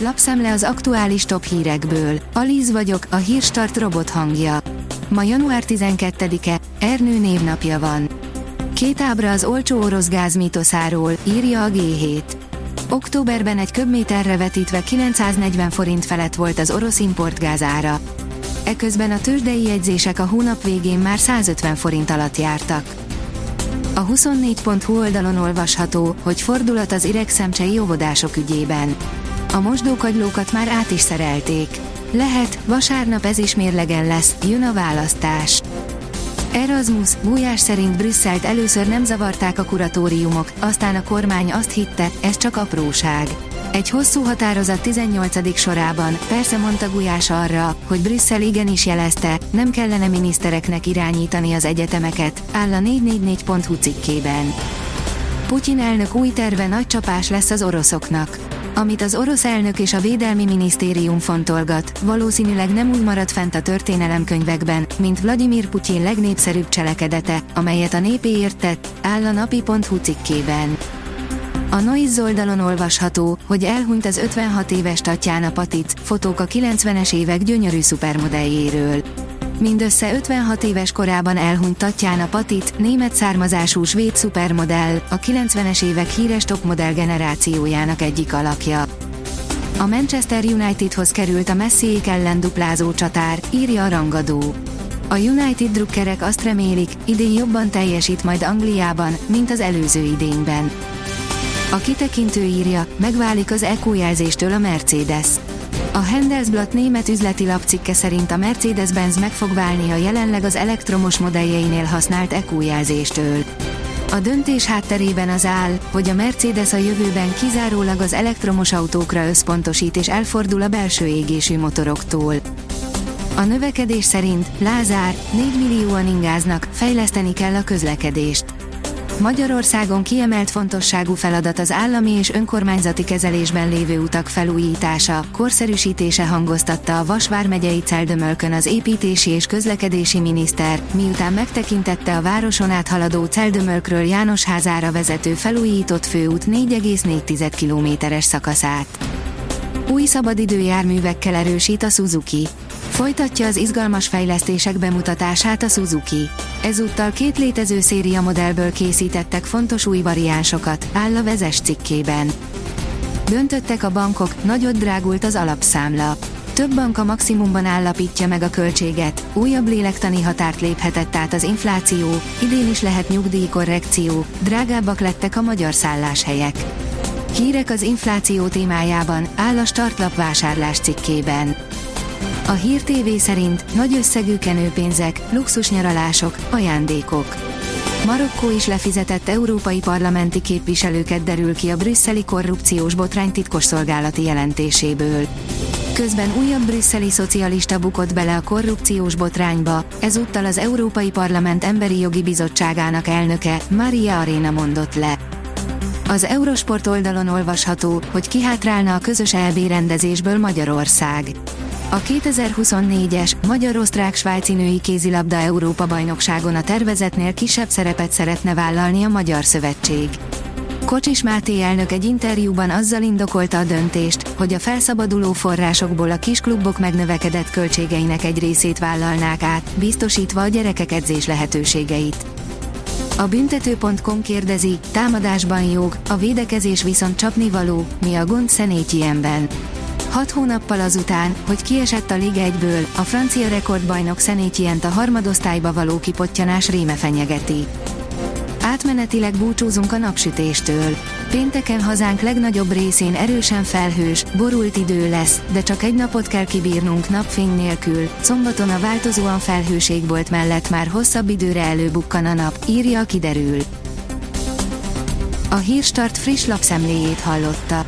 Lapszemle az aktuális top hírekből. Alíz vagyok, a hírstart robot hangja. Ma január 12-e, Ernő névnapja van. Két ábra az olcsó orosz gáz mítoszáról, írja a G7. Októberben egy köbméterre vetítve 940 forint felett volt az orosz importgáz ára. Eközben a tőzsdei jegyzések a hónap végén már 150 forint alatt jártak. A 24.hu oldalon olvasható, hogy fordulat az iregszemcsei óvodások ügyében. A mosdókagylókat már át is szerelték. Lehet, vasárnap ez is mérlegen lesz, jön a választás. Erasmus, Gulyás szerint Brüsszelt először nem zavarták a kuratóriumok, aztán a kormány azt hitte, ez csak apróság. Egy hosszú határozat 18. sorában, persze mondta Gulyás arra, hogy Brüsszel igenis jelezte, nem kellene minisztereknek irányítani az egyetemeket, áll a 444.hu cikkében. Putyin elnök új terve nagy csapás lesz az oroszoknak. Amit az orosz elnök és a védelmi minisztérium fontolgat, valószínűleg nem úgy marad fent a történelemkönyvekben, mint Vladimir Putyin legnépszerűbb cselekedete, amelyet a népéért tett, áll a napi.hu cikkében. A Noiz oldalon olvasható, hogy elhunyt az 56 éves Tatjana Patic, fotók a 90-es évek gyönyörű szupermodelljéről. Mindössze 56 éves korában elhunyt Tatjana Patit, német származású svéd szupermodell, a 90-es évek híres topmodell generációjának egyik alakja. A Manchester Unitedhoz került a Messiék ellen duplázó csatár, írja a rangadó. A United drukkerek azt remélik, idén jobban teljesít majd Angliában, mint az előző idényben. A kitekintő írja, megválik az EQ jelzéstől a Mercedes. A Handelsblatt német üzleti lapcikke szerint a Mercedes-Benz meg fog válni a jelenleg az elektromos modelljeinél használt EQ jelzéstől. A döntés hátterében az áll, hogy a Mercedes a jövőben kizárólag az elektromos autókra összpontosít és elfordul a belső égésű motoroktól. A növekedés szerint Lázár 4 millióan ingáznak, fejleszteni kell a közlekedést. Magyarországon kiemelt fontosságú feladat az állami és önkormányzati kezelésben lévő utak felújítása, korszerűsítése hangoztatta a Vasvár megyei Celdömölkön az építési és közlekedési miniszter, miután megtekintette a városon áthaladó Celdömölkről Jánosházára vezető felújított főút 4,4 kilométeres szakaszát. Új szabadidőjárművekkel erősít a Suzuki. Folytatja az izgalmas fejlesztések bemutatását a Suzuki. Ezúttal két létező széria modellből készítettek fontos új variánsokat, áll a vezes cikkében. Döntöttek a bankok, nagyot drágult az alapszámla. Több bank a maximumban állapítja meg a költséget, újabb lélektani határt léphetett át az infláció, idén is lehet nyugdíjkorrekció, drágábbak lettek a magyar szálláshelyek. Hírek az infláció témájában, áll a startlap vásárlás cikkében. A Hír TV szerint nagy összegű kenőpénzek, luxusnyaralások, ajándékok. Marokkó is lefizetett európai parlamenti képviselőket derül ki a brüsszeli korrupciós botrány titkosszolgálati jelentéséből. Közben újabb brüsszeli szocialista bukott bele a korrupciós botrányba, ezúttal az Európai Parlament Emberi Jogi Bizottságának elnöke, Maria Arena mondott le. Az Eurosport oldalon olvasható, hogy kihátrálna a közös EB rendezésből Magyarország. A 2024-es Magyar-Osztrák-Svájci női kézilabda Európa bajnokságon a tervezetnél kisebb szerepet szeretne vállalni a Magyar Szövetség. Kocsis Máté elnök egy interjúban azzal indokolta a döntést, hogy a felszabaduló forrásokból a kisklubok megnövekedett költségeinek egy részét vállalnák át, biztosítva a gyerekek edzés lehetőségeit. A büntető.com kérdezi, támadásban jog, a védekezés viszont csapnivaló, mi a gond Szenétyienben. Hat hónappal azután, hogy kiesett a Liga 1-ből, a francia rekordbajnok Szenétyient a harmadosztályba való kipottyanás réme fenyegeti. Átmenetileg búcsúzunk a napsütéstől. Pénteken hazánk legnagyobb részén erősen felhős, borult idő lesz, de csak egy napot kell kibírnunk napfény nélkül. Szombaton a változóan felhőségbolt mellett már hosszabb időre előbukkan a nap, írja kiderül. A Hírstart friss lapszemléjét hallotta.